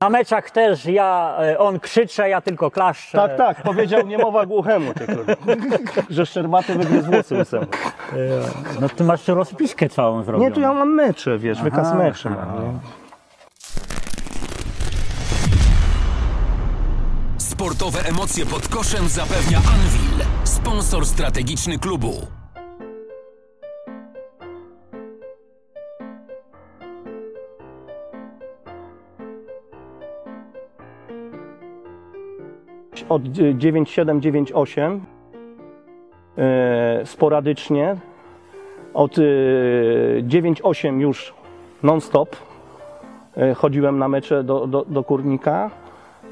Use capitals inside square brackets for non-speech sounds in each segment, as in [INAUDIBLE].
Na meczach też ja, e, on krzycze, ja tylko klaszczę. Tak, tak, powiedział niemowa głuchemu, ty, kurwa. [LAUGHS] że szczerbaty wygryzł włosy łysemu. No ty masz rozpiskę całą zrobioną. Nie, tu ja mam mecze, wiesz, wykaz Aha, meczy aha. mam. nie? Sportowe emocje pod koszem zapewnia Anvil, sponsor strategiczny klubu. Od 97, 98 e, sporadycznie. Od e, 9-8 już non-stop e, chodziłem na mecze do, do, do Kurnika.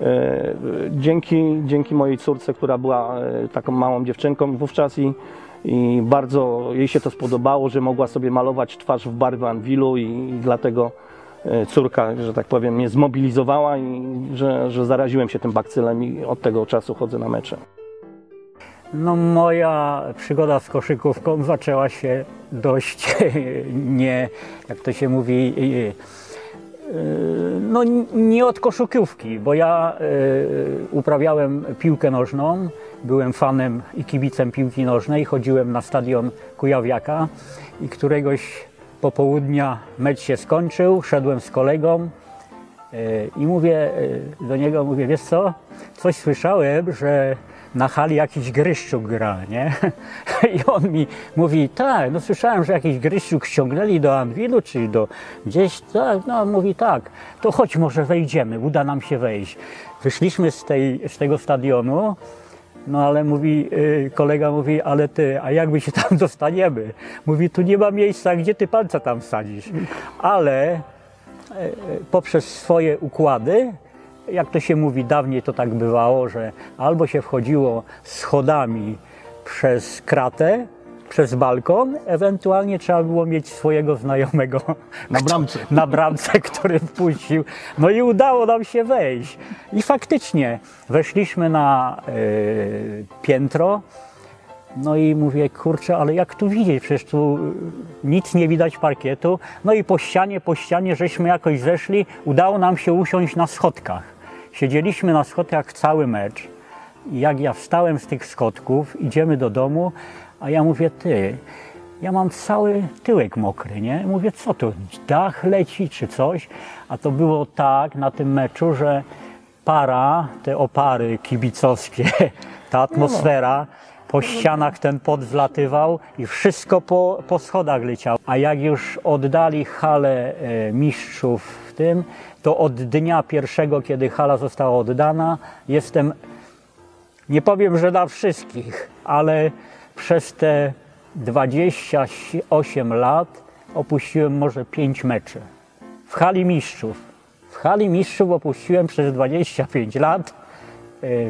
E, Dzięki, dzięki mojej córce, która była e, taką małą dziewczynką wówczas i, i bardzo jej się to spodobało, że mogła sobie malować twarz w barwy Anwilu i, i dlatego e, córka, że tak powiem, mnie zmobilizowała i że, że zaraziłem się tym bakcylem i od tego czasu chodzę na mecze. No moja przygoda z koszykówką zaczęła się dość [LAUGHS] nie, jak to się mówi, yy, no nie od koszykówki, bo ja uprawiałem piłkę nożną, byłem fanem i kibicem piłki nożnej, chodziłem na stadion Kujawiaka i któregoś popołudnia mecz się skończył, szedłem z kolegą yy, i mówię yy, do niego, mówię, wiesz co, coś słyszałem, że na hali jakiś Gryszczuk gra, nie? [LAUGHS] I on mi mówi, tak, no słyszałem, że jakiś Gryszczuk ściągnęli do Anwilu, czy do gdzieś, tak, no mówi tak, to chodź może wejdziemy, uda nam się wejść. Wyszliśmy z, tej, z tego stadionu, no ale mówi, y, kolega mówi, ale ty, a jak my się tam [LAUGHS] dostaniemy? Mówi, tu nie ma miejsca, gdzie ty palca tam wsadzisz. Ale e, e, poprzez swoje układy, jak to się mówi, dawniej to tak bywało, że albo się wchodziło schodami przez kratę, przez balkon, ewentualnie trzeba było mieć swojego znajomego [LAUGHS] Na bramce. na bramce, który wpuścił. No i udało nam się wejść. I faktycznie weszliśmy na y, piętro. No i mówię, kurczę, ale jak tu widzieć? Przecież tu y, nic nie widać parkietu. No i po ścianie, po ścianie żeśmy jakoś zeszli. Udało nam się usiąść na schodkach. Siedzieliśmy na schodkach cały mecz. I jak ja wstałem z tych schodków, idziemy do domu, a ja mówię, ty, ja mam cały tyłek mokry, nie? Mówię, co to, dach leci czy coś? A to było tak na tym meczu, że para, te opary kibicowskie, [LAUGHS] ta atmosfera, po ścianach ten pot zlatywał i wszystko po, po schodach leciało. A jak już oddali halę e, mistrzów w tym, to od dnia pierwszego, kiedy hala została oddana, jestem nie powiem, że na wszystkich, ale przez te 28 lat opuściłem może 5 meczy. W hali mistrzów. W hali mistrzów opuściłem przez 25 lat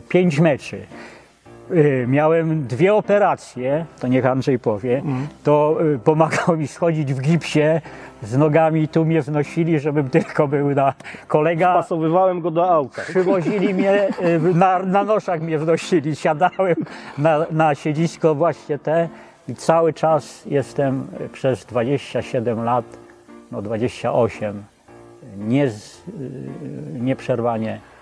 5 meczy. E, Miałem dwie operacje, to niech Andrzej powie. To e, pomagał mi schodzić w gipsie z nogami, tu mnie wnosili, żebym tylko był na kolega. Pasowywałem go do auta. Przywozili mnie, y, na, na noszach mnie wnosili, siadałem na, na siedzisko właśnie te i cały czas jestem y, przez 27 lat, no 28, nie y, nieprzerwanie y,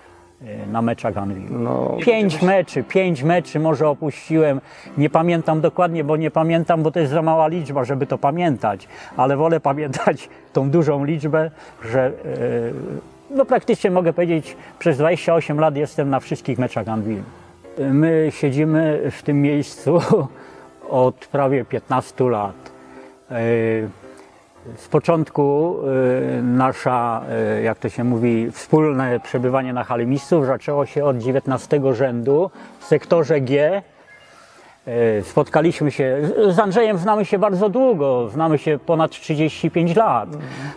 na meczach Anwilu. No, Pięć meczy, pięć meczy może opuściłem. Nie pamiętam dokładnie, bo nie pamiętam, bo to jest za mała liczba, żeby to pamiętać. Ale wolę pamiętać tą dużą liczbę, że e, no praktycznie mogę powiedzieć, przez 28 lat jestem na wszystkich meczach Anwilu. My siedzimy w tym miejscu [LAUGHS] od prawie 15 lat. Z początku y, nasza, y, jak to się mówi, wspólne przebywanie na hali mistrzów zaczęło się od 19 rzędu w sektorze G. Y, Spotkaliśmy się, z Andrzejem znamy się bardzo długo, znamy się ponad 35 lat,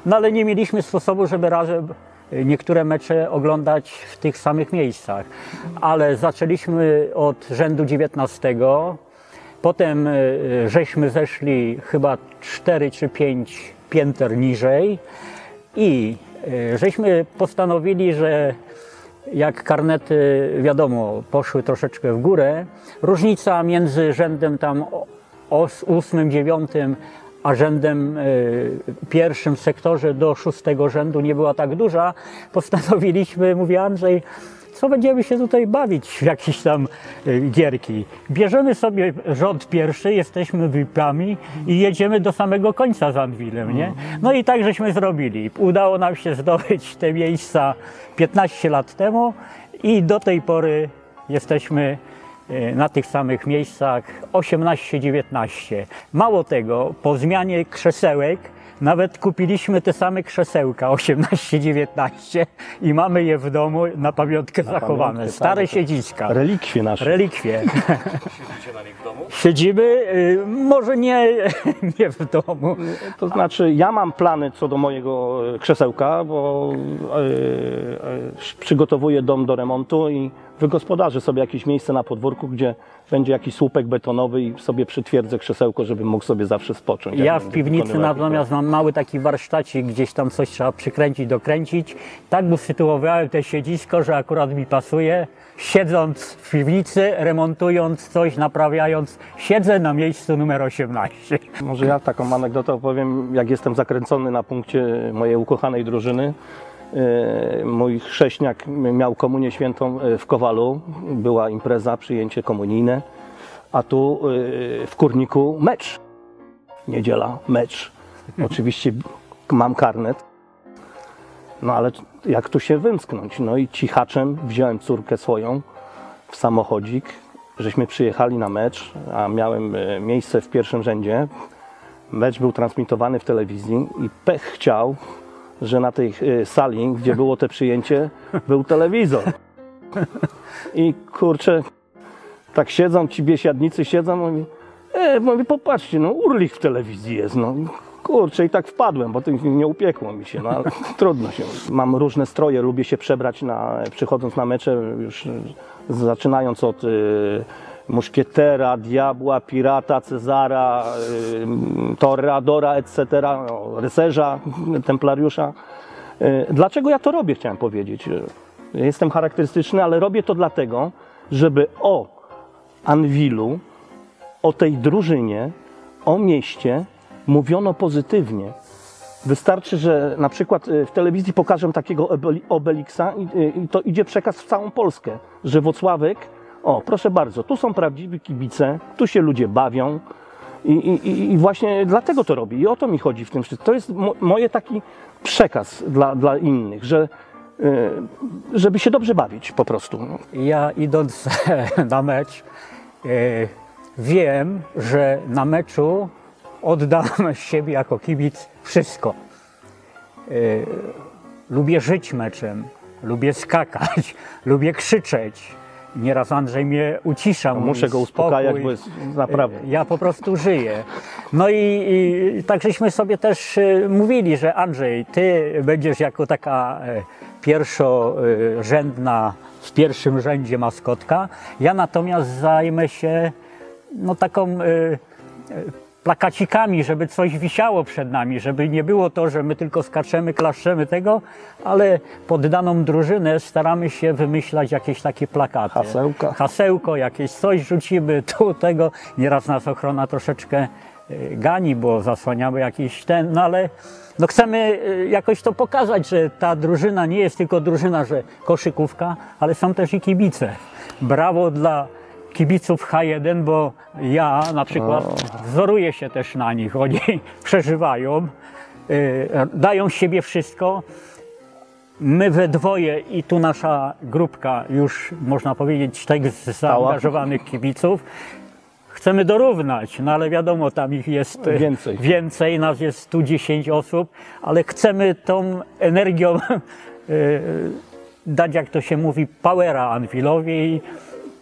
no ale nie mieliśmy sposobu, żeby razem niektóre mecze oglądać w tych samych miejscach. Ale zaczęliśmy od rzędu 19, Potem żeśmy zeszli chyba 4 czy 5 pięter niżej i y, żeśmy postanowili, że jak karnety, wiadomo, poszły troszeczkę w górę, różnica między rzędem tam os- ósmym, dziewiątym, a rzędem y, pierwszym sektorze do szóstego rzędu nie była tak duża, postanowiliśmy, mówi Andrzej, co będziemy się tutaj bawić w jakieś tam y, gierki. Bierzemy sobie rząd pierwszy, jesteśmy VIP-ami i jedziemy do samego końca z Anwilem, nie? No i tak żeśmy zrobili. Udało nam się zdobyć te miejsca 15 lat temu i do tej pory jesteśmy y, na tych samych miejscach 18-19. Mało tego, po zmianie krzesełek nawet kupiliśmy te same krzesełka 18-19 i mamy je w domu na pamiątkę zachowane. pamiątkę, Stare tak. siedziska. Relikwie nasze. Relikwie. [LAUGHS] Siedzimy, y, może nie, [LAUGHS] nie w domu. To znaczy, ja mam plany co do mojego e, krzesełka, bo e, przygotowuję dom do remontu i wygospodarzę sobie jakieś miejsce na podwórku, gdzie będzie jakiś słupek betonowy i sobie przytwierdzę krzesełko, żeby mógł sobie zawsze spocząć. Ja w piwnicy natomiast mam mały taki warsztacik, gdzieś tam coś trzeba przykręcić, dokręcić. Tak usytuowałem te siedzisko, że akurat mi pasuje. Siedząc w piwnicy, remontując coś, naprawiając, siedzę na miejscu numer 18. Może ja taką anegdotę opowiem, jak jestem zakręcony na punkcie mojej ukochanej drużyny. E, Mój chrześniak miał komunię świętą e, w Kowalu, była impreza, przyjęcie komunijne, a tu e, w Kurniku mecz. Niedziela, mecz. [LAUGHS] Oczywiście mam karnet. No ale jak tu się wymsknąć? No i cichaczem wziąłem córkę swoją w samochodzik, żeśmy przyjechali na mecz, a miałem miejsce w pierwszym rzędzie. Mecz był transmitowany w telewizji i pech chciał, że na tej e, sali, gdzie było te przyjęcie, był telewizor. I kurczę, tak siedzą ci biesiadnicy, siedzą, mówi, e, mówi, popatrzcie, no urlich w telewizji jest, no. Kurczę, i tak wpadłem, bo to nie upiekło mi się, no ale trudno się. Mam różne stroje, lubię się przebrać, na, przychodząc na mecze, już y, zaczynając od y, muszkietera, diabła, pirata, Cezara, y, etc., rycerza, templariusza. Y, Dlaczego ja to robię, chciałem powiedzieć. Y, Jestem charakterystyczny, ale robię to dlatego, żeby o Anwilu, o tej drużynie, o mieście mówiono pozytywnie. Wystarczy, że na przykład y, w telewizji pokażę takiego obeli- Obelixa i to idzie przekaz w całą Polskę, że Wocławek, o proszę bardzo, tu są prawdziwi kibice, tu się ludzie bawią i, i, i- właśnie dlatego to robię i o to mi chodzi w tym wszystkim. To jest mo, moje taki przekaz dla, dla innych, że y, żeby się dobrze bawić po prostu. Ja idąc [LAUGHS] na mecz, e, wiem, że na meczu oddam [LAUGHS] siebie jako kibic wszystko. E, Lubię żyć meczem, lubię skakać, [LAUGHS] lubię krzyczeć. Nieraz Andrzej mnie ucisza. mówi, Muszę go uspokajać, "Spokój". bo jest naprawdę. Ja po prostu żyję. No i, i tak żeśmy sobie też e, mówili, że Andrzej, ty będziesz jako taka e, pierwszorzędna, w pierwszym rzędzie maskotka. Ja natomiast zajmę się no taką e, e, plakacikami, żeby coś wisiało przed nami, żeby nie było to, że my tylko skaczemy, klaszczemy tego, ale pod daną drużynę staramy się wymyślać jakieś takie plakaty. Hasełka. Hasełko, jakieś coś rzucimy, [LAUGHS] tu tego. Nieraz nas ochrona troszeczkę y, gani, bo zasłaniamy jakiś ten, no ale no chcemy y, jakoś to pokazać, że ta drużyna nie jest tylko drużyna, że koszykówka, ale są też i kibice. Brawo dla kibiców H1, bo ja na przykład wzoruję się też na nich. Oni [LAUGHS] przeżywają, y, dają z siebie wszystko. My we dwoje i tu nasza grupka już można powiedzieć tak zaangażowanych kibiców. Chcemy dorównać, no ale wiadomo, tam ich jest Więcej. więcej, nas jest tu 10 osób, ale chcemy tą energią e, [LAUGHS] dać, jak to się mówi, powera Anwilowi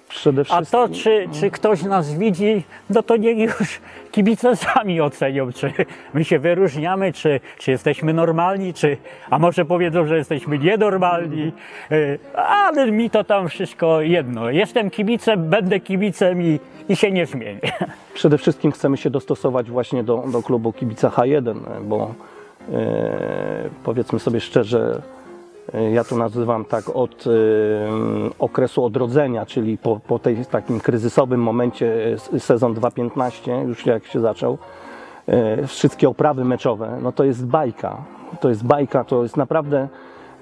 Przede a wszystkim. to, czy, czy ktoś nas widzi, no to niech już kibice sami ocenią, czy my się wyróżniamy, czy, czy jesteśmy normalni, czy, a może powiedzą, że jesteśmy nienormalni, Y, ale mi to tam wszystko jedno. Jestem kibicem, będę kibicem i, i się nie zmienię. Przede wszystkim chcemy się dostosować właśnie do, do klubu kibica H1, bo e, powiedzmy sobie szczerze, e, ja to nazywam tak od e, okresu odrodzenia, czyli po, po tej takim kryzysowym momencie e, sezon 2.15, już jak się zaczął, e, wszystkie oprawy meczowe, no to jest bajka. To jest bajka, to jest naprawdę,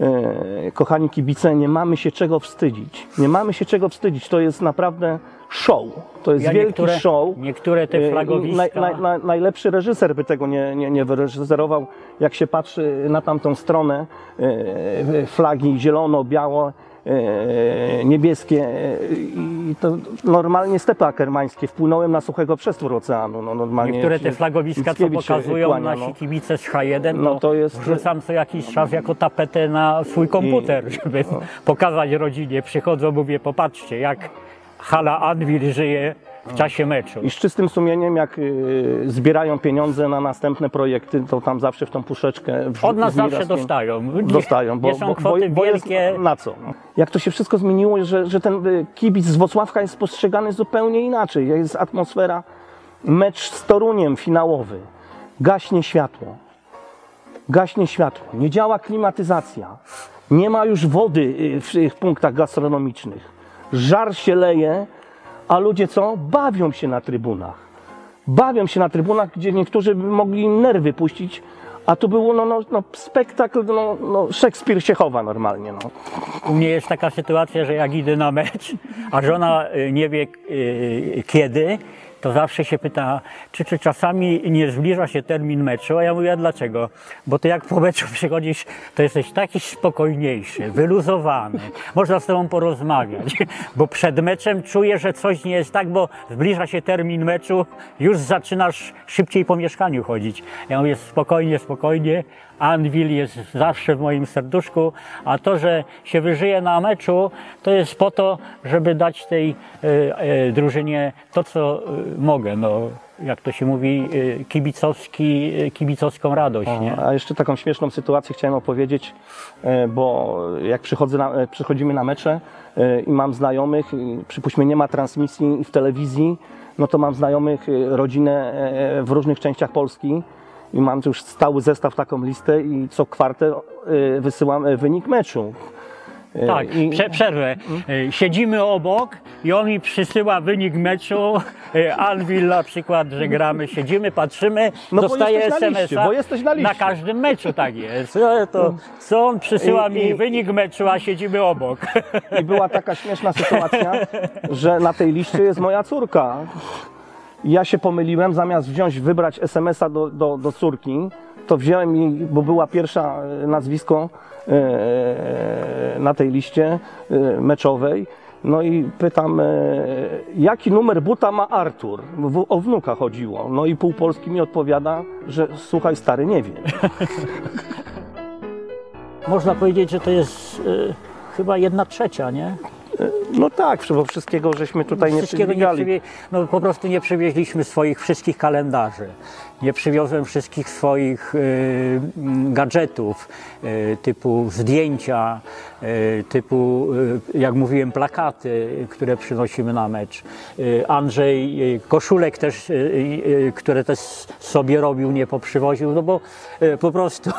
e, kochani kibice, nie mamy się czego wstydzić. Nie mamy się czego wstydzić, to jest naprawdę show. To jest Ja wielki niektóre- show. niektóre te i flagowiska- Naj, naj, naj, najlepszy reżyser by tego nie, nie, nie wyreżyserował, jak się patrzy na tamtą stronę, e, flagi zielono, biało, niebieskie i to normalnie stepy akermańskie. Wpłynąłem na suchego przestwór oceanu. No, normalnie Niektóre te flagowiska, co Mickiewicz pokazują kłania, nasi no. kibice z H1, No to, to jest- wrzucam co jakiś czas jako tapetę na swój komputer, żeby pokazać rodzinie. Przychodzą, mówię, popatrzcie, jak hala Anvil żyje w czasie meczu. I z czystym sumieniem, jak y, zbierają pieniądze na następne projekty, to tam zawsze w tą puszeczkę wrzu- Od nas zawsze dostają. Nie- Dostają, bo, nie są bo, kwoty bo, bo wielkie. Jest na co? Jak to się wszystko zmieniło, że, że ten y, kibic z Wocławka jest postrzegany zupełnie inaczej. Jest atmosfera, mecz z Toruniem finałowy. Gaśnie światło. Gaśnie światło. Nie działa klimatyzacja. Nie ma już wody y, w tych punktach gastronomicznych. Żar się leje, a ludzie co? Bawią się na trybunach bawią się na trybunach, gdzie niektórzy mogli nerwy puścić, a tu było no, no, no, spektakl, no, no, Szekspir się chowa normalnie. No. U mnie jest taka sytuacja, że jak idę na mecz, a żona y, nie wie y, kiedy, to zawsze się pyta, czy, czy czasami nie zbliża się termin meczu, a ja mówię, a dlaczego? Bo ty jak po meczu przychodzisz, to jesteś taki spokojniejszy, wyluzowany, można z tobą porozmawiać, bo przed meczem czuję, że coś nie jest tak, bo zbliża się termin meczu, już zaczynasz szybciej po mieszkaniu chodzić. Ja mówię, spokojnie, spokojnie, Anvil jest zawsze w moim serduszku, a to, że się wyżyje na meczu, to jest po to, żeby dać tej e, e, drużynie to, co e, mogę. No, jak to się mówi, kibicowski, kibicowską radość. Nie? A jeszcze taką śmieszną sytuację chciałem opowiedzieć, bo jak na, przychodzimy na mecze i mam znajomych, przypuśćmy nie ma transmisji w telewizji, no to mam znajomych, rodzinę w różnych częściach Polski i mam już stały zestaw, taką listę i co kwartę e, wysyłam e, wynik meczu. E, Tak, i- prze, przerwę. Siedzimy obok i on mi przysyła wynik meczu. Anvil na przykład, że gramy, siedzimy, patrzymy, No bo dostaję jesteś na liście, SMS-a. bo jesteś na liście. każdym meczu tak jest. No, to, co on przysyła I- mi i- wynik meczu, a siedzimy obok. I była taka śmieszna sytuacja, że na tej liście jest moja córka. Ja się pomyliłem, zamiast wziąć, wybrać SMS-a do, do, do córki, to wziąłem jej, bo była pierwsza e, nazwisko e, na tej liście e, meczowej. No i pytam, e, jaki numer buta ma Artur? O wnuka chodziło. No i pół Polski mi odpowiada, że słuchaj stary, nie wiem. [LAUGHS] Można powiedzieć, że to jest e, chyba jedna trzecia, nie? No tak, bo wszystkiego żeśmy tutaj nie Wszystkiego nie przydźwigali. przywie... no, po prostu nie przywieźliśmy swoich wszystkich kalendarzy. Nie przywiozłem wszystkich swoich y, mm, gadżetów y, typu zdjęcia, y, typu, y, jak mówiłem, plakaty, które przynosimy na mecz. Y, Andrzej y, koszulek też, które też sobie robił, nie poprzywoził, no bo po prostu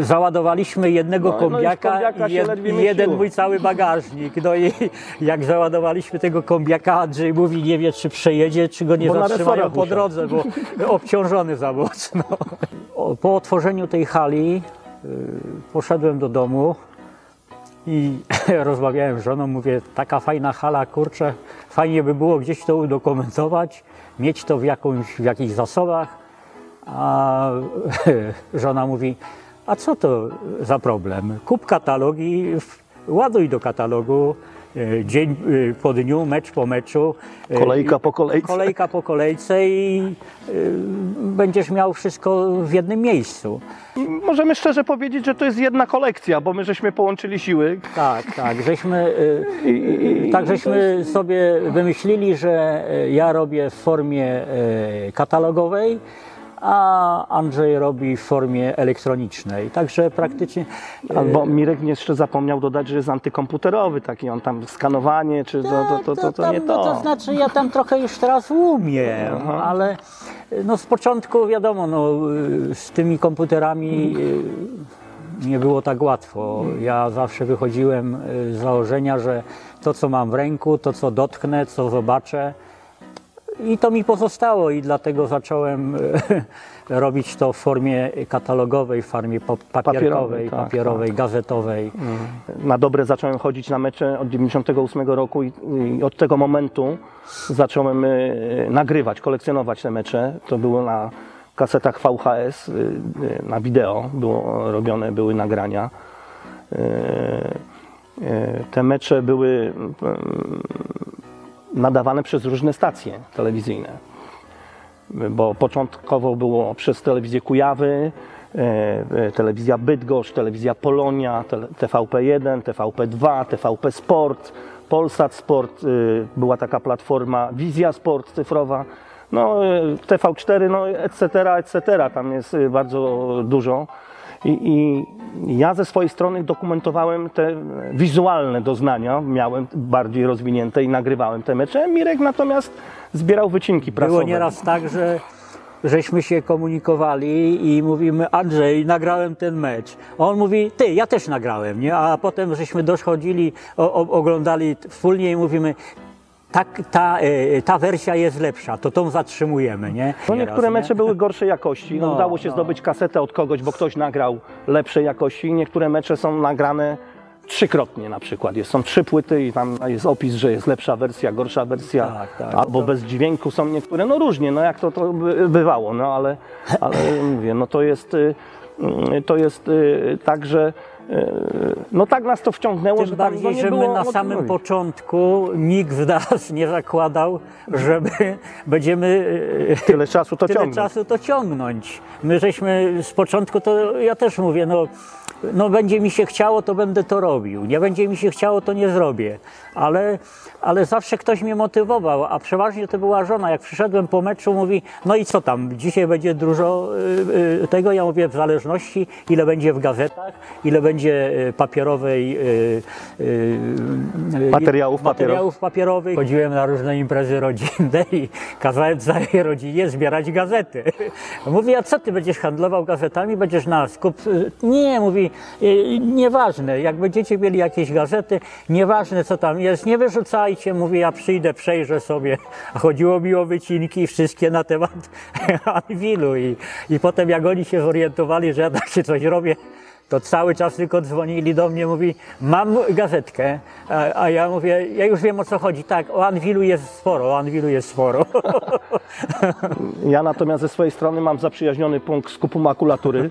załadowaliśmy jednego No, no kombiaka kombiaka i jed, jeden mój cały bagażnik. No i jak załadowaliśmy tego kombiaka, Andrzej mówi, nie wie, czy przejedzie, czy go nie Bo zatrzymają po drodze, bo [LAUGHS] obciążony za mocno. Po otworzeniu tej hali y, poszedłem do domu i [LAUGHS] rozmawiałem z żoną, mówię, taka fajna hala, kurczę, fajnie by było gdzieś to udokumentować, mieć to w, jakąś, w jakichś zasobach. A [LAUGHS] żona mówi, a co to za problem? Kup katalog i w- ładuj do katalogu e, dzień e, po dniu, mecz po meczu. e, Kolejka po kolejce. Kolejka po kolejce i będziesz miał wszystko w jednym miejscu. Możemy szczerze powiedzieć, że to jest jedna kolekcja, bo my żeśmy połączyli siły. Tak, tak, żeśmy, tak żeśmy sobie wymyślili, że ja robię w formie katalogowej, a Andrzej robi w formie elektronicznej. Także praktycznie. e, Albo Mirek jeszcze zapomniał dodać, że jest antykomputerowy, taki on tam skanowanie, czy to, to, to, to, to tam, nie no to. to znaczy ja tam trochę już teraz umiem, Aha. ale no z początku wiadomo, no, y, z tymi komputerami nie było tak łatwo. Ja zawsze wychodziłem z założenia, że to co mam w ręku, to co dotknę, co zobaczę, I to mi pozostało i dlatego zacząłem e, [LAUGHS] robić to w formie katalogowej, w formie papierkowej, Papierowej, tak, papierowej, gazetowej. Na dobre zacząłem chodzić na mecze od 98 roku i, i od tego momentu zacząłem y, nagrywać, kolekcjonować te mecze. To było na kasetach VHS, y, na wideo było robione, były nagrania. Te mecze były y, nadawane przez różne stacje telewizyjne bo początkowo było przez telewizję Kujawy, e, e, telewizja Bydgoszcz, telewizja Polonia, tele- TVP1, TVP2, TVP Sport, Polsat Sport, y, była taka platforma Wizja Sport cyfrowa, no y, TV4, no etc., etc., tam jest bardzo dużo. I, I ja ze swojej strony dokumentowałem te wizualne doznania, miałem bardziej rozwinięte i nagrywałem te mecze. Mirek natomiast zbierał wycinki prasowe. Było nieraz tak, że żeśmy się komunikowali i mówimy Andrzej, nagrałem ten mecz. On mówi, ty, ja też nagrałem, nie? A potem żeśmy dochodzili, o, o, oglądali wspólnie i mówimy, tak, ta, e, ta wersja jest lepsza, to tą zatrzymujemy, nie? No niektóre nie? mecze były gorszej jakości. No, Udało się no. zdobyć kasetę od kogoś, bo ktoś nagrał lepszej jakości. Niektóre mecze są nagrane trzykrotnie na przykład. Jest, są trzy płyty i tam jest opis, że jest lepsza wersja, gorsza wersja, Tak, tak. albo bez dźwięku są niektóre. No różnie, no jak to, to by- bywało, no ale, ale mówię, no to jest, y, y, to jest y, tak, że no tak nas to wciągnęło, Tym że bardziej, no, że my na samym początku nikt z nas nie zakładał, żeby będziemy e, Tyle czasu to tyle ciągnąć. czasu to ciągnąć. My żeśmy z początku, to ja też mówię, no, no będzie mi się chciało, to będę to robił. Nie będzie mi się chciało, to nie zrobię. Ale, ale zawsze ktoś mnie motywował, a przeważnie to była żona. Jak przyszedłem po meczu, mówi, no i co tam, dzisiaj będzie dużo y, tego. Ja mówię, w zależności ile będzie w gazetach, ile będzie y, papierowej y, y, Materiałów materiałów papierowych. Chodziłem na różne imprezy rodzinne i kazałem całej rodzinie zbierać gazety. Mówi, a co ty będziesz handlował gazetami, będziesz na skup? Nie, mówi, "y, nieważne, jak będziecie mieli jakieś gazety, nieważne co tam jest, nie wyrzucajcie, mówi, ja przyjdę, przejrzę sobie. A chodziło mi o wycinki wszystkie na temat [LAUGHS] Anwilu i, i potem jak oni się zorientowali, że ja takie coś robię, to cały czas tylko dzwonili do mnie, mówi, mam gazetkę, a, a ja mówię, ja już wiem o co chodzi. Tak, o Anwilu jest sporo, o Anwilu jest sporo. Ja natomiast ze swojej strony mam zaprzyjaźniony punkt skupu makulatury.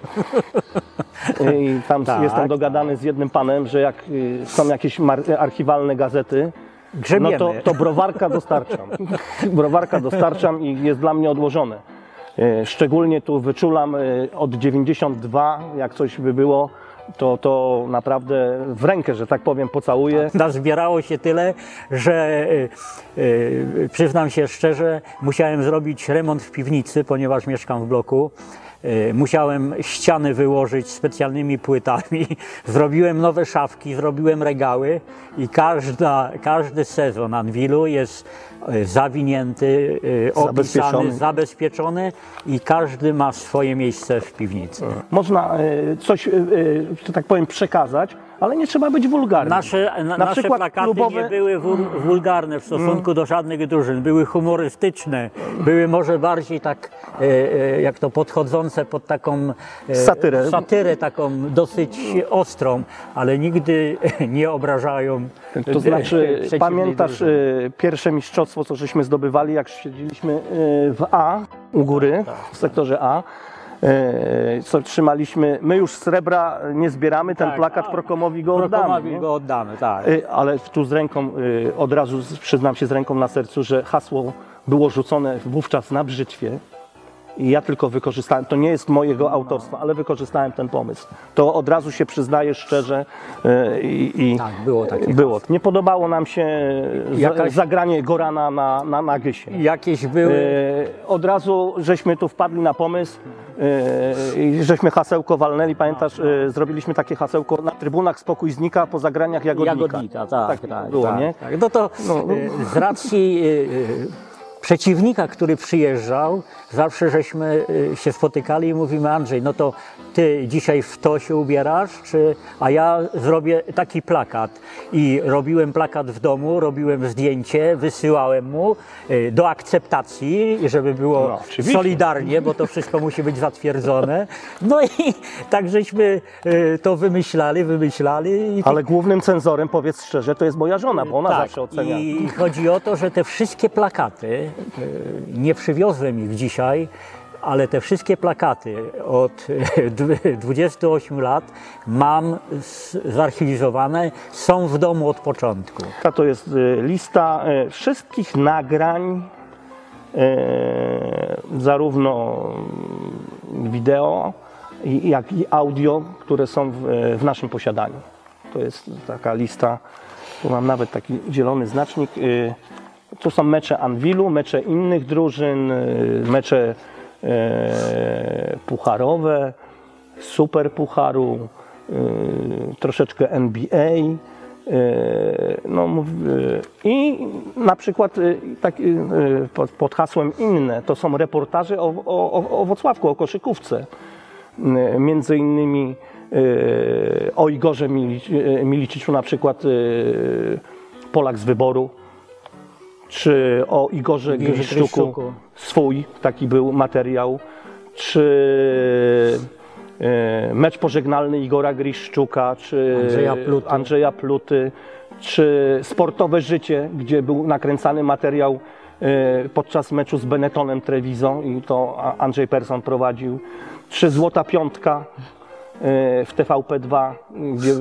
I tam Tak, jestem dogadany z jednym panem, że jak y, są jakieś archiwalne gazety, no Grzebiemy. to, to browarka dostarczam. browarka dostarczam i jest dla mnie odłożone. Y, Szczególnie tu wyczulam y, od 92, jak coś by było, to, to naprawdę w rękę, że tak powiem, pocałuję. [LAUGHS] Nazbierało się tyle, że y, przyznam się szczerze, musiałem zrobić remont w piwnicy, ponieważ mieszkam w bloku. Musiałem ściany wyłożyć specjalnymi płytami. [LAUGHS] Zrobiłem nowe szafki, zrobiłem regały i każda, każdy sezon Anwilu jest zawinięty, y, opisany, Zabezpieczony. zabezpieczony i każdy ma swoje miejsce w piwnicy. Można y, coś, y, y, że tak powiem, przekazać, ale nie trzeba być wulgarnym. Nasze, na, Na nasze plakaty klubowe- nie były wul, wulgarne w stosunku do żadnych drużyn, były humorystyczne, były może bardziej tak, e, e, jak to podchodzące pod taką e, Satyrę. satyrę taką dosyć ostrą, ale nigdy [LAUGHS] nie obrażają. To znaczy, [LAUGHS] pamiętasz drużyny. y, pierwsze mistrzostwo, co żeśmy zdobywali, jak siedzieliśmy y, w A, u góry, Tak, w sektorze A, y, co trzymaliśmy, my już srebra nie zbieramy, ten Tak, plakat a, Prokomowi go oddamy. Prokomowi nie? go oddamy, tak. Y, Ale tu z ręką, od razu przyznam się z ręką na sercu, że hasło było rzucone wówczas na brzytwie. I ja tylko wykorzystałem, to nie jest mojego autorstwa, ale wykorzystałem ten pomysł. To od razu się przyznaję szczerze y, i, i Tak, było takie było. Nie podobało nam się za- Jakaś- zagranie Gorana na, na, na Gysie. Jakieś były... E, od razu żeśmy tu wpadli na pomysł e, i żeśmy hasełko walnęli. Pamiętasz, e, zrobiliśmy takie hasełko na trybunach spokój znika po zagraniach jagodnika. Jagodnika, tak, tak, było, tak, nie? tak. No to No, no. e, z racji e, przeciwnika, który przyjeżdżał, zawsze żeśmy y, się spotykali i mówimy Andrzej, no to ty dzisiaj w to się ubierasz, czy, a ja zrobię taki plakat. I robiłem plakat w domu, robiłem zdjęcie, wysyłałem mu y, do akceptacji, żeby było No, solidarnie, bo to wszystko musi być zatwierdzone. No i [LAUGHS] tak żeśmy y, to wymyślali, wymyślali. Ale głównym cenzorem, powiedz szczerze, to jest moja żona, bo ona tak, zawsze ocenia. I chodzi o to, że te wszystkie plakaty, nie przywiozłem ich dzisiaj, ale te wszystkie plakaty od y, dw- 28 lat mam zarchiwizowane, są w domu od początku. Ta To jest y, lista wszystkich nagrań, zarówno wideo, jak i audio, które są w naszym posiadaniu. To jest taka lista, tu mam nawet taki zielony znacznik. To są mecze Anwilu, mecze innych drużyn, y, mecze e, pucharowe, super pucharu, y, troszeczkę NBA. y, No, I na przykład tak, pod, pod hasłem inne to są reportaże o, o, o- Wocławku, o koszykówce. Między innymi o Igorze Milic- Miliciczu, na przykład Polak z wyboru, czy o Igorze Gryszczuku, swój taki był materiał, czy e, mecz pożegnalny Igora Griszczuka, czy Andrzeja Pluty. Andrzeja Pluty, czy sportowe życie, gdzie był nakręcany materiał e, podczas meczu z Benettonem Treviso i to Andrzej Persson prowadził, czy Złota Piątka e, w TVP2, gdzie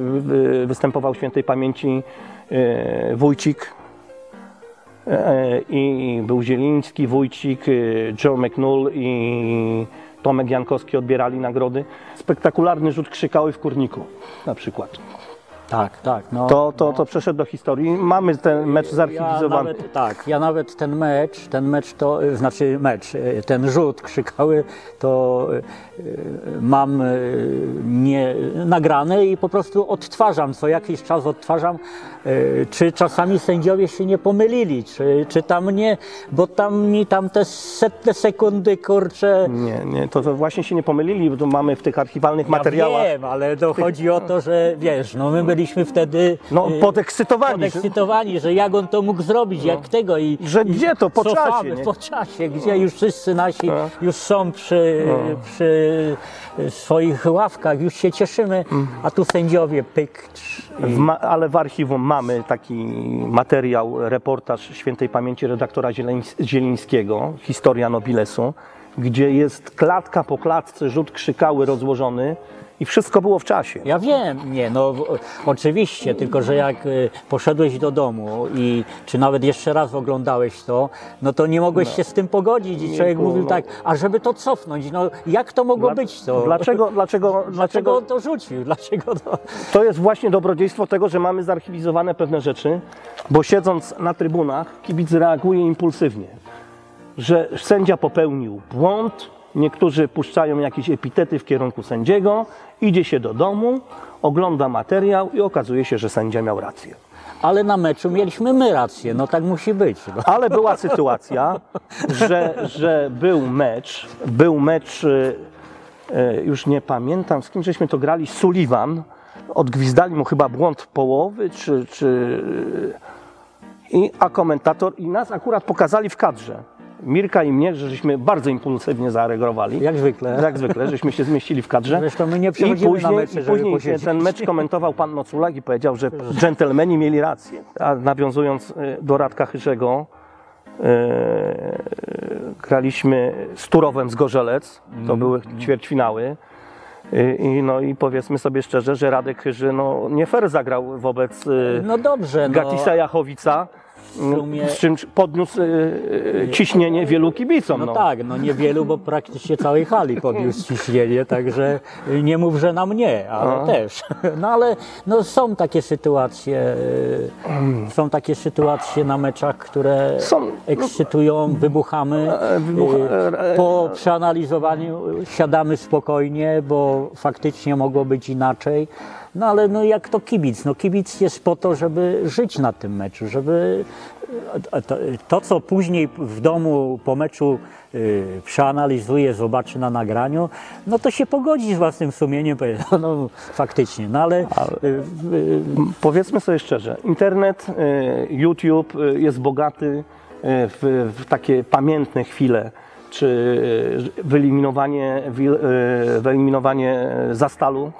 występował świętej pamięci Wójcik i był Zieliński, Wójcik, e, Joe McNull i Tomek Jankowski odbierali nagrody. Spektakularny rzut krzykały w Kurniku na przykład. Tak, tak. No, To, to, to przeszedł do historii. Mamy ten mecz Ja zarchiwizowany. nawet, tak, ja nawet ten mecz, ten mecz to, y, znaczy mecz, y, ten rzut krzykały, to y, mam nie, nagrane i po prostu odtwarzam, co jakiś czas odtwarzam, czy czasami sędziowie się nie pomylili, czy, czy tam nie, bo tam mi tam te setne sekundy, kurczę, Nie, nie, to, to właśnie się nie pomylili, bo tu mamy w tych archiwalnych ja materiałach. wiem, ale to chodzi o to, że wiesz, no my byliśmy wtedy No, y, podekscytowani. że- podekscytowani, że jak on to mógł zrobić, jak tego i Że i gdzie to? Po cofamy czasie, nie? po czasie, gdzie już wszyscy nasi No. już są przy, przy swoich ławkach, już się cieszymy, a tu sędziowie pyk. I, ale w archiwum mamy taki materiał, reportaż świętej pamięci redaktora Zielińskiego, Historia Nobilesu, gdzie jest klatka po klatce, rzut krzykały rozłożony i wszystko było w czasie. ja wiem, nie, no oczywiście, tylko że jak y, poszedłeś do domu i czy nawet jeszcze raz oglądałeś to, no to nie mogłeś się z tym pogodzić i człowiek było, mówił no. tak, a żeby to cofnąć, no jak to mogło Dla- być to? Dlaczego, dlaczego, [LAUGHS] Dlaczego dlaczego on to rzucił? Dlaczego to... To jest właśnie dobrodziejstwo tego, że mamy zarchiwizowane pewne rzeczy, bo siedząc na trybunach, kibic reaguje impulsywnie, że sędzia popełnił błąd, niektórzy puszczają jakieś epitety w kierunku sędziego, idzie się do domu, ogląda materiał i okazuje się, że sędzia miał rację. Ale na meczu mieliśmy my rację, no tak musi być. No. Ale była sytuacja, że, że był mecz, był mecz, e, e, już nie pamiętam z kim żeśmy to grali, Sullivan, odgwizdali mu chyba błąd połowy, czy, czy, i, a komentator, i nas akurat pokazali w kadrze, Mirka i mnie, że żeśmy bardzo impulsywnie zareagowali. Jak zwykle. Jak zwykle, żeśmy się zmieścili w kadrze. Zresztą my nie I później, na mecze, i później się ten mecz komentował pan Noculak i powiedział, że dżentelmeni mieli rację. A nawiązując e, do Radka Chyrzego, e, graliśmy z Turowem z Gorzelec, to Mm. były ćwierćfinały. I, i, no i powiedzmy sobie szczerze, że Radek Chyży no, nie fair zagrał wobec No dobrze, no. Gatisa Sumie- z czym podniósł e, ciśnienie wielu kibicom. No tak, no niewielu, bo praktycznie całej hali podniósł ciśnienie, także nie mów, że na mnie, ale No. też. [LAUGHS] No ale no, są takie sytuacje, y, są takie sytuacje na meczach, które Są, no. ekscytują, wybuchamy. wybucha- Y, Po przeanalizowaniu siadamy spokojnie, bo faktycznie mogło być inaczej. No ale no jak to kibic? No kibic jest po to, żeby żyć na tym meczu, żeby A To, to, co później w domu po meczu y, przeanalizuje, zobaczy na nagraniu, no to się pogodzi z własnym sumieniem, [LAUGHS] no, no faktycznie, no ale y, y, Powiedzmy sobie szczerze, internet, y, YouTube y, jest bogaty y, w, w takie pamiętne chwile, czy wyeliminowanie, wyeliminowanie Zastalu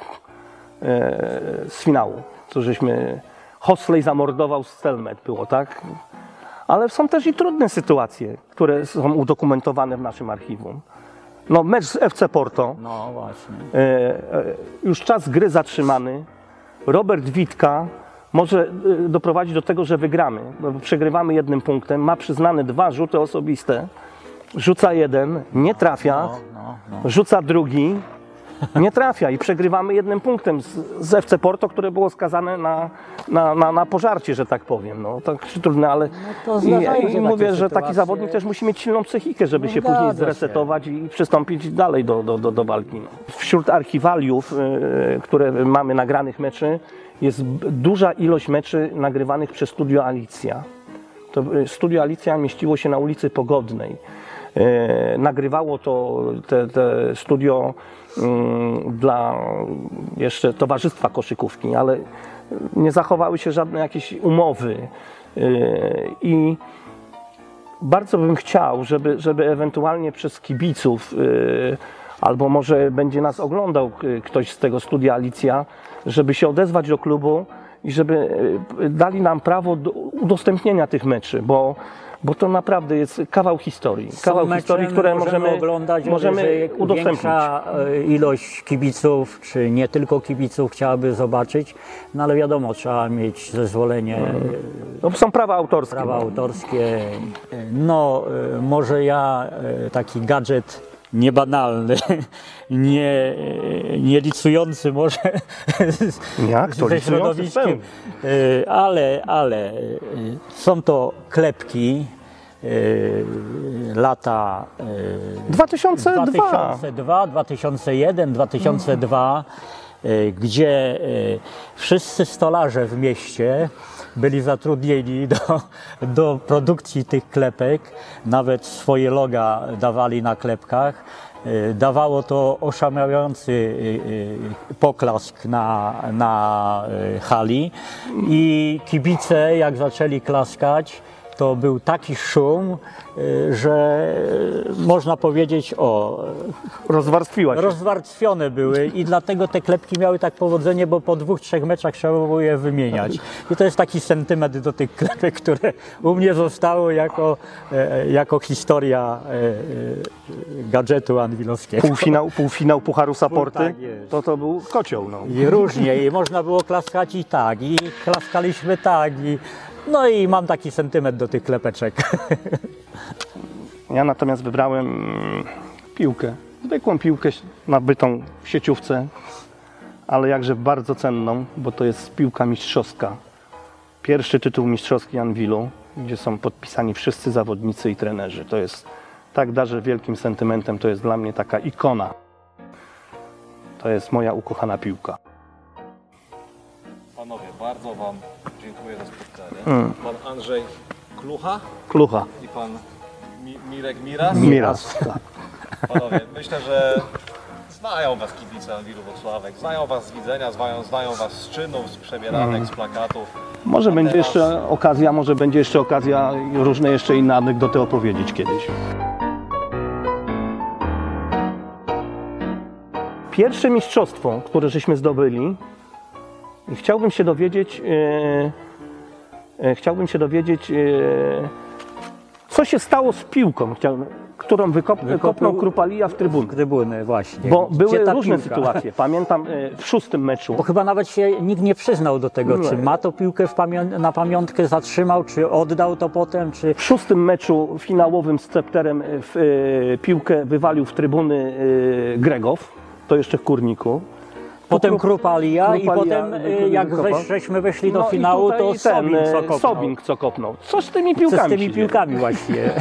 z finału, co żeśmy Hosley zamordował Stelmet było, tak? Ale są też i trudne sytuacje, które są udokumentowane w naszym archiwum. No, mecz z FC Porto, no właśnie. E, e, już czas gry zatrzymany. Robert Witka może e, doprowadzić do tego, że wygramy. bo Przegrywamy jednym punktem, ma przyznane dwa rzuty osobiste. Rzuca jeden, nie trafia, No, no, no. rzuca drugi, nie trafia i przegrywamy jednym punktem z, z FC Porto, które było skazane na, na, na, na pożarcie, że tak powiem. No, tak trudne, ale się i, i mówię, że taki zawodnik też musi mieć silną psychikę, żeby No się później się. zresetować i przystąpić dalej do, do, do, do walki. No. Wśród archiwaliów, y, które mamy nagranych meczy, jest duża ilość meczy nagrywanych przez Studio Alicja. To y, Studio Alicja mieściło się na ulicy Pogodnej. E, Nagrywało to te, te studio mm, dla jeszcze Towarzystwa Koszykówki, ale nie zachowały się żadne jakieś umowy. E, I bardzo bym chciał, żeby, żeby ewentualnie przez kibiców, y, albo może będzie nas oglądał ktoś z tego studia Alicja, żeby się odezwać do klubu i żeby dali nam prawo do udostępnienia tych meczy, bo, bo to naprawdę jest kawał historii. Są Kawał mecze, historii, które możemy, oglądać, możemy udostępnić. E, ilość kibiców, czy nie tylko kibiców chciałaby zobaczyć, no ale wiadomo, trzeba mieć zezwolenie, e, No, są prawa autorskie. prawa no. autorskie. No, e, może ja taki gadżet niebanalny, [LAUGHS] nie, nie licujący może z, [LAUGHS] Jak to? ze środowiskiem, e, ale, ale e, są to klepki e, lata e, 2002. 2002, 2001, 2002, e, gdzie wszyscy stolarze w mieście byli zatrudnieni do, do produkcji tych klepek, nawet swoje loga dawali na klepkach. E, Dawało to oszałamiający e, e, poklask na, na hali i kibice jak zaczęli klaskać, to był taki szum, y, że można powiedzieć o Rozwarstwiła się. rozwarstwione były i dlatego te klepki miały tak powodzenie, bo po dwóch, trzech meczach trzeba było je wymieniać. I to jest taki sentyment do tych klepek, które u mnie zostało jako, e, jako historia e, e, gadżetu anwilowskiego. Półfinał, półfinał Pucharu Saporty, Tak to to był kocioł. No. I różnie, i można było klaskać i tak, i klaskaliśmy tak, i no i mam taki sentyment do tych klepeczek. [LAUGHS] Ja natomiast wybrałem piłkę. Zwykłą piłkę nabytą w sieciówce, ale jakże bardzo cenną, bo to jest piłka mistrzowska. Pierwszy tytuł mistrzowski Anwilu, gdzie są podpisani wszyscy zawodnicy i trenerzy. To jest tak darzę wielkim sentymentem, to jest dla mnie taka ikona. To jest moja ukochana piłka. Bardzo Wam dziękuję za spotkanie. Mm. Pan Andrzej Klucha Klucha. i Pan Mi Mirek Miras. Miras. [LAUGHS] Tak. Panowie, myślę, że znają Was kibice Anwilu Wrocławek, znają Was z widzenia, znają, znają Was z czynów, z przebieranek, z plakatów. Może będzie teraz- jeszcze okazja, może będzie jeszcze okazja różne jeszcze inne anegdoty opowiedzieć kiedyś. Pierwsze mistrzostwo, które żeśmy zdobyli, chciałbym się dowiedzieć, e, e, chciałbym się dowiedzieć, e, co się stało z piłką, chciałbym, którą wykop, wykopnął Krupalija w trybuny. Trybuny, właśnie. Bo Gdzie były różne piłka? sytuacje. [LAUGHS] Pamiętam e, w szóstym meczu. Bo chyba nawet się nikt nie przyznał do tego, czy Nie. ma to piłkę w pamią- na pamiątkę, zatrzymał, czy oddał to potem, czy... W szóstym meczu finałowym z Scepterem w, piłkę wywalił w trybuny Gregow, to jeszcze w Kurniku. Potem Krup- Krupalia i Krupalia potem wy- y, jak weź, żeśmy weszli do No finału, to ten, Sobin e, co kopnął. Sobing co kopnął. Co z tymi Co piłkami z tymi piłkami właściwie. [LAUGHS]